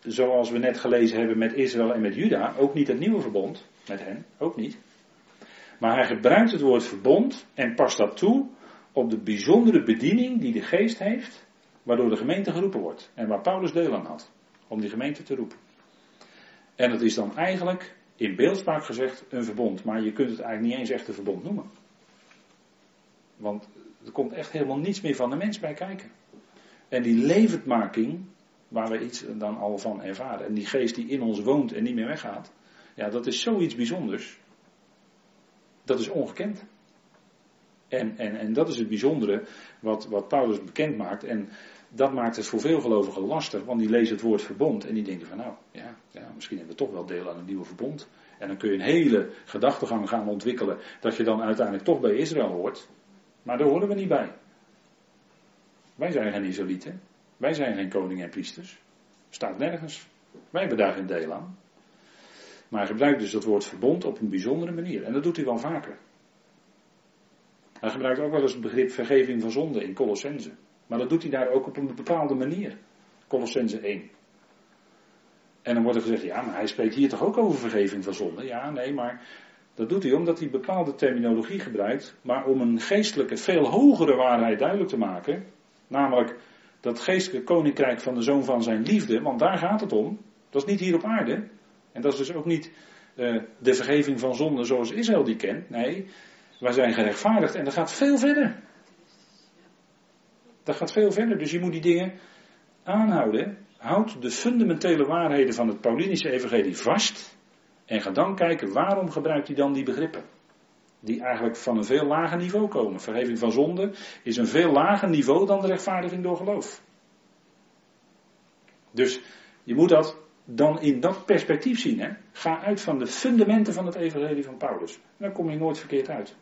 zoals we net gelezen hebben met Israël en met Juda, ook niet het nieuwe verbond met hen, ook niet. Maar hij gebruikt het woord verbond en past dat toe op de bijzondere bediening die de geest heeft, waardoor de gemeente geroepen wordt en waar Paulus deel aan had, om die gemeente te roepen. En het is dan eigenlijk in beeldspraak gezegd een verbond, maar je kunt het eigenlijk niet eens echt een verbond noemen. Want er komt echt helemaal niets meer van de mens bij kijken. En die levendmaking, waar we iets dan al van ervaren, en die geest die in ons woont en niet meer weggaat, ja, dat is zoiets bijzonders. Dat is ongekend. En, en, en dat is het bijzondere wat, wat Paulus bekend maakt. En dat maakt het voor veel gelovigen lastig, want die lezen het woord verbond en die denken van nou, ja, ja, misschien hebben we toch wel deel aan een nieuwe verbond. En dan kun je een hele gedachtegang gaan ontwikkelen dat je dan uiteindelijk toch bij Israël hoort. Maar daar horen we niet bij. Wij zijn geen Israëlieten. Wij zijn geen koning en priesters. Staat nergens. Wij hebben daar geen deel aan. Maar hij gebruikt dus dat woord verbond op een bijzondere manier. En dat doet hij wel vaker. Hij gebruikt ook wel eens het begrip vergeving van zonde in Colossense. Maar dat doet hij daar ook op een bepaalde manier. Colossense 1. En dan wordt er gezegd, ja, maar hij spreekt hier toch ook over vergeving van zonde? Ja, nee, maar dat doet hij omdat hij bepaalde terminologie gebruikt, maar om een geestelijke, veel hogere waarheid duidelijk te maken. Namelijk dat geestelijke koninkrijk van de zoon van zijn liefde, want daar gaat het om. Dat is niet hier op aarde. En dat is dus ook niet uh, de vergeving van zonde zoals Israël die kent. Nee, wij zijn gerechtvaardigd en dat gaat veel verder. Dat gaat veel verder, dus je moet die dingen aanhouden. Houd de fundamentele waarheden van het Paulinische evangelie vast. En ga dan kijken waarom gebruikt hij dan die begrippen. Die eigenlijk van een veel lager niveau komen. Vergeving van zonde is een veel lager niveau dan de rechtvaardiging door geloof. Dus je moet dat dan in dat perspectief zien. Hè? Ga uit van de fundamenten van het evangelie van Paulus. Dan kom je nooit verkeerd uit.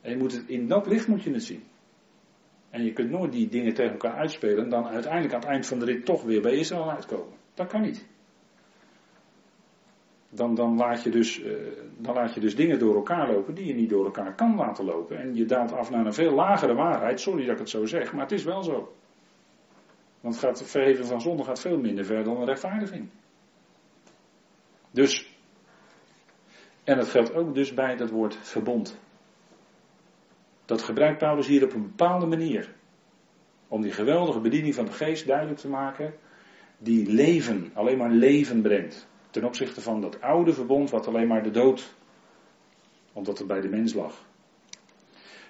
En je moet het, in dat licht moet je het zien. En je kunt nooit die dingen tegen elkaar uitspelen en dan uiteindelijk aan het eind van de rit toch weer bij Israël uitkomen. Dat kan niet. Dan, dan, laat je dus, uh, dan laat je dus dingen door elkaar lopen die je niet door elkaar kan laten lopen. En je daalt af naar een veel lagere waarheid. Sorry dat ik het zo zeg, maar het is wel zo. Want het gaat, vergeven van zonde gaat veel minder ver dan een rechtvaardiging. Dus, en dat geldt ook dus bij dat woord verbond. Dat gebruikt Paulus hier op een bepaalde manier. Om die geweldige bediening van de geest duidelijk te maken. Die leven, alleen maar leven brengt. Ten opzichte van dat oude verbond wat alleen maar de dood. Omdat het bij de mens lag.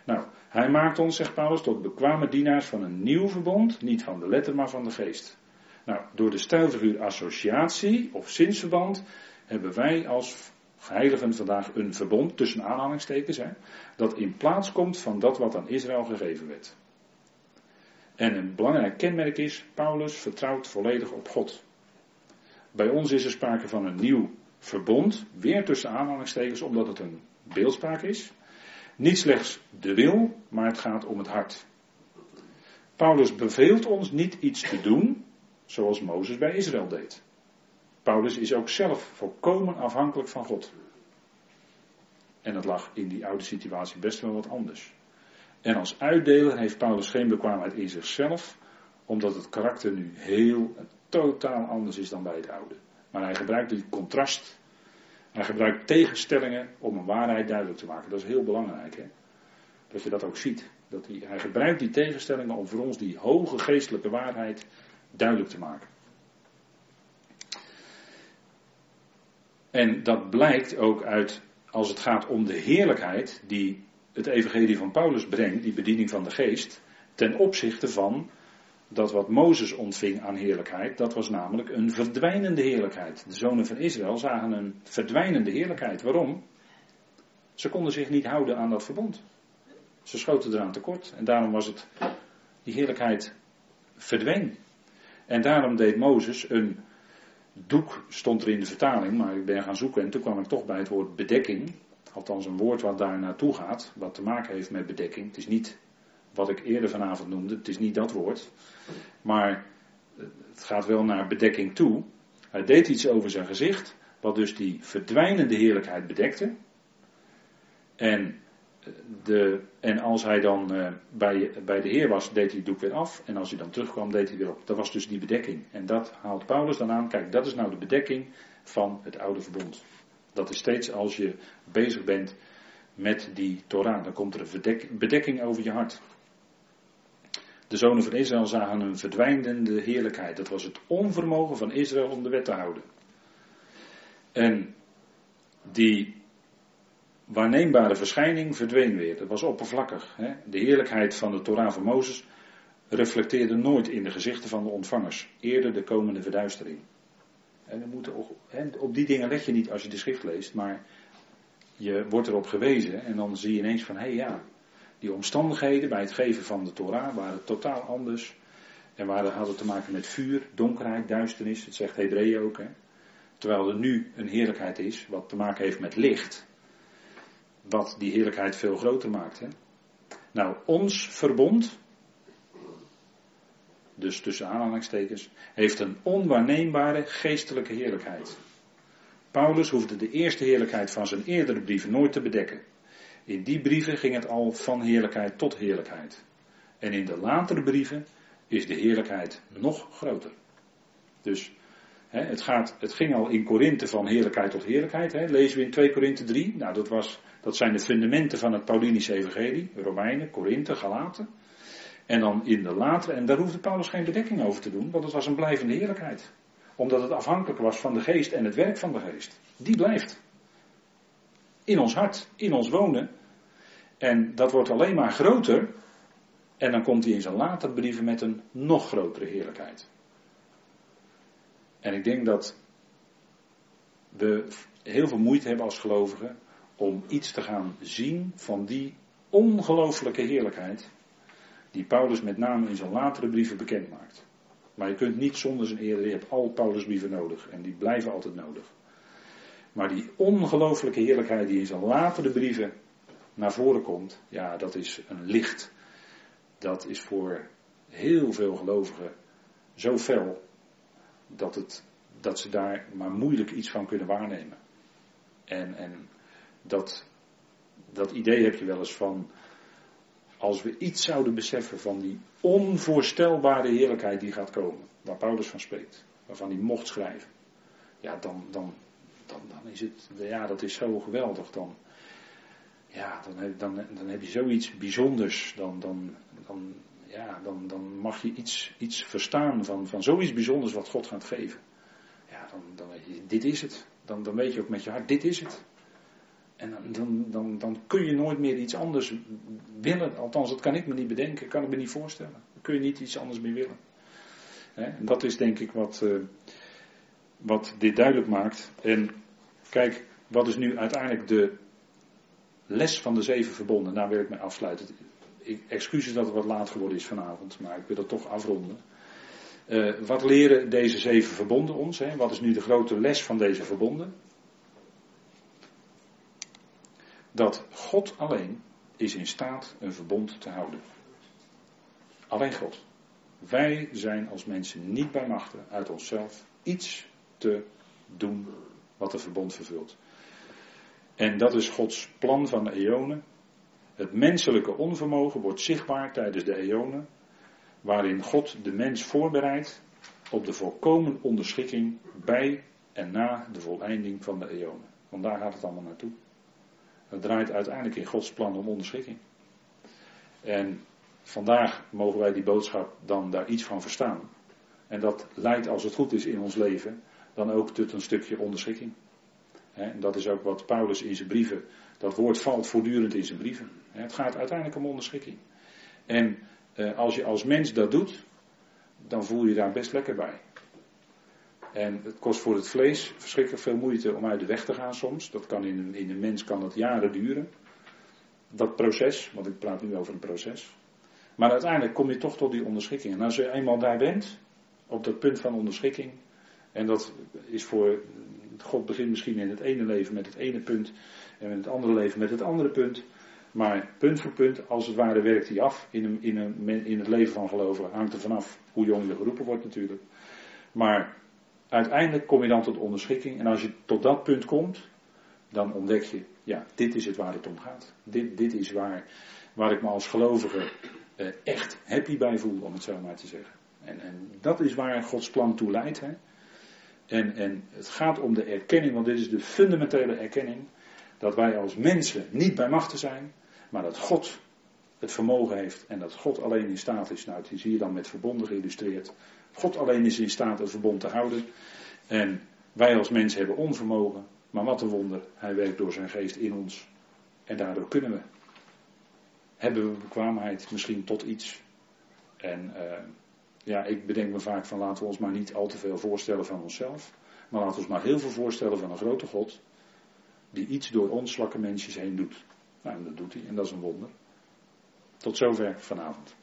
Nou, hij maakt ons, zegt Paulus, tot bekwame dienaars van een nieuw verbond. Niet van de letter, maar van de geest. Nou, door de stijlfiguur associatie of zinsverband hebben wij als heiligen vandaag een verbond, tussen aanhalingstekens, hè, dat in plaats komt van dat wat aan Israël gegeven werd. En een belangrijk kenmerk is, Paulus vertrouwt volledig op God. Bij ons is er sprake van een nieuw verbond, weer tussen aanhalingstekens, omdat het een beeldspraak is. Niet slechts de wil, maar het gaat om het hart. Paulus beveelt ons niet iets te doen zoals Mozes bij Israël deed. Paulus is ook zelf volkomen afhankelijk van God. En dat lag in die oude situatie best wel wat anders. En als uitdeler heeft Paulus geen bekwaamheid in zichzelf, omdat het karakter nu heel totaal anders is dan bij het oude. Maar hij gebruikt die contrast, hij gebruikt tegenstellingen om een waarheid duidelijk te maken. Dat is heel belangrijk. Hè? Dat je dat ook ziet. Dat hij, hij gebruikt die tegenstellingen om voor ons die hoge geestelijke waarheid duidelijk te maken. En dat blijkt ook uit, als het gaat om de heerlijkheid die het evangelie van Paulus brengt, die bediening van de geest, ten opzichte van dat wat Mozes ontving aan heerlijkheid, dat was namelijk een verdwijnende heerlijkheid. De zonen van Israël zagen een verdwijnende heerlijkheid. Waarom? Ze konden zich niet houden aan dat verbond. Ze schoten eraan tekort. En daarom was het, die heerlijkheid verdween. En daarom deed Mozes een doek, stond er in de vertaling, maar ik ben gaan zoeken en toen kwam ik toch bij het woord bedekking. Althans een woord wat daar naartoe gaat, wat te maken heeft met bedekking. Het is niet wat ik eerder vanavond noemde, het is niet dat woord. Maar het gaat wel naar bedekking toe. Hij deed iets over zijn gezicht, wat dus die verdwijnende heerlijkheid bedekte. En, de, en als hij dan uh, bij, bij de Heer was, deed hij het doek weer af. En als hij dan terugkwam, deed hij weer op. Dat was dus die bedekking. En dat haalt Paulus dan aan. Kijk, dat is nou de bedekking van het oude verbond. Dat is steeds als je bezig bent met die Torah. Dan komt er een bedekking over je hart. De zonen van Israël zagen een verdwijnende heerlijkheid. Dat was het onvermogen van Israël om de wet te houden. En die waarneembare verschijning verdween weer. Dat was oppervlakkig. Hè? De heerlijkheid van de Torah van Mozes reflecteerde nooit in de gezichten van de ontvangers. Eerder de komende verduistering. En moeten, op die dingen let je niet als je de schrift leest, maar je wordt erop gewezen en dan zie je ineens van, hé hey, ja, die omstandigheden bij het geven van de Torah waren totaal anders. En waren, hadden te maken met vuur, donkerheid, duisternis. Het zegt Hebreeën ook. Hè? Terwijl er nu een heerlijkheid is wat te maken heeft met licht. Wat die heerlijkheid veel groter maakt. Hè? Nou, ons verbond, dus tussen aanhalingstekens, heeft een onwaarneembare geestelijke heerlijkheid. Paulus hoefde de eerste heerlijkheid van zijn eerdere brieven nooit te bedekken. In die brieven ging het al van heerlijkheid tot heerlijkheid. En in de latere brieven is de heerlijkheid nog groter. Dus hè, het, gaat, het ging al in Korinthe van heerlijkheid tot heerlijkheid. Hè. Lezen we in 2 Korinthe 3. Nou, dat, was, dat zijn de fundamenten van het Paulinische evangelie. Romeinen, Korinthe, Galaten. En dan in de latere, en daar hoefde Paulus geen bedekking over te doen, want het was een blijvende heerlijkheid. Omdat het afhankelijk was van de geest en het werk van de geest. Die blijft. In ons hart, in ons wonen. En dat wordt alleen maar groter. En dan komt hij in zijn later brieven met een nog grotere heerlijkheid. En ik denk dat we heel veel moeite hebben als gelovigen om iets te gaan zien van die ongelooflijke heerlijkheid die Paulus met name in zijn latere brieven bekend maakt. Maar je kunt niet zonder zijn eer, je hebt al Paulus brieven nodig en die blijven altijd nodig. Maar die ongelooflijke heerlijkheid die in zijn latere brieven naar voren komt, ja, dat is een licht. Dat is voor heel veel gelovigen zo fel dat, het, dat ze daar maar moeilijk iets van kunnen waarnemen. En, en dat, dat idee heb je wel eens van, als we iets zouden beseffen van die onvoorstelbare heerlijkheid die gaat komen, waar Paulus van spreekt, waarvan hij mocht schrijven, ja, dan, dan, dan, dan is het, ja, dat is zo geweldig. Dan, ja, dan heb, dan, dan heb je zoiets bijzonders. Dan, dan, dan, ja, dan, dan mag je iets, iets verstaan van, van zoiets bijzonders wat God gaat geven. Ja, dan, dan weet je, dit is het. Dan, dan weet je ook met je hart, dit is het. En dan, dan, dan kun je nooit meer iets anders willen. Althans, dat kan ik me niet bedenken, kan ik me niet voorstellen. Dan kun je niet iets anders meer willen. En dat is denk ik wat, uh, wat dit duidelijk maakt. En kijk, wat is nu uiteindelijk de les van de zeven verbonden? Daar wil ik mee afsluiten. Ik, excuses dat het wat laat geworden is vanavond, maar ik wil het toch afronden. Uh, wat leren deze zeven verbonden ons? Wat is nu de grote les van deze verbonden? Dat God alleen is in staat een verbond te houden. Alleen God. Wij zijn als mensen niet bij machten uit onszelf iets te doen wat een verbond vervult. En dat is Gods plan van de eonen. Het menselijke onvermogen wordt zichtbaar tijdens de eonen, waarin God de mens voorbereidt op de volkomen onderschikking bij en na de voleinding van de eonen. Want daar gaat het allemaal naartoe. Het draait uiteindelijk in Gods plan om onderschikking. En vandaag mogen wij die boodschap dan daar iets van verstaan. En dat leidt, als het goed is in ons leven, dan ook tot een stukje onderschikking. En dat is ook wat Paulus in zijn brieven, dat woord valt voortdurend in zijn brieven. Het gaat uiteindelijk om onderschikking. En eh, als je als mens dat doet, dan voel je daar best lekker bij. En het kost voor het vlees verschrikkelijk veel moeite om uit de weg te gaan soms. Dat kan in, in een mens kan dat jaren duren. Dat proces, want ik praat nu over een proces. Maar uiteindelijk kom je toch tot die onderschikking. En als je eenmaal daar bent, op dat punt van onderschikking, en dat is voor, God begint misschien in het ene leven met het ene punt en in het andere leven met het andere punt. Maar punt voor punt, als het ware, werkt hij af in, in, een, in het leven van gelovigen. Hangt er vanaf hoe jong je geroepen wordt natuurlijk. Maar uiteindelijk kom je dan tot onderschikking. En als je tot dat punt komt, dan ontdek je, ja, dit is het waar het om gaat. Dit, dit is waar, waar ik me als gelovige eh, echt happy bij voel, om het zo maar te zeggen. En, en dat is waar Gods plan toe leidt. Hè? En, en het gaat om de erkenning, want dit is de fundamentele erkenning. Dat wij als mensen niet bij machten zijn, maar dat God het vermogen heeft en dat God alleen in staat is. Nou, die zie je dan met verbonden geïllustreerd. God alleen is in staat het verbond te houden. En wij als mensen hebben onvermogen. Maar wat een wonder, hij werkt door zijn geest in ons. En daardoor kunnen we. Hebben we bekwaamheid misschien tot iets. En uh, ja, ik bedenk me vaak van laten we ons maar niet al te veel voorstellen van onszelf. Maar laten we ons maar heel veel voorstellen van een grote God. Die iets door ons zwakke mensjes heen doet. Nou, en dat doet hij en dat is een wonder. Tot zover vanavond.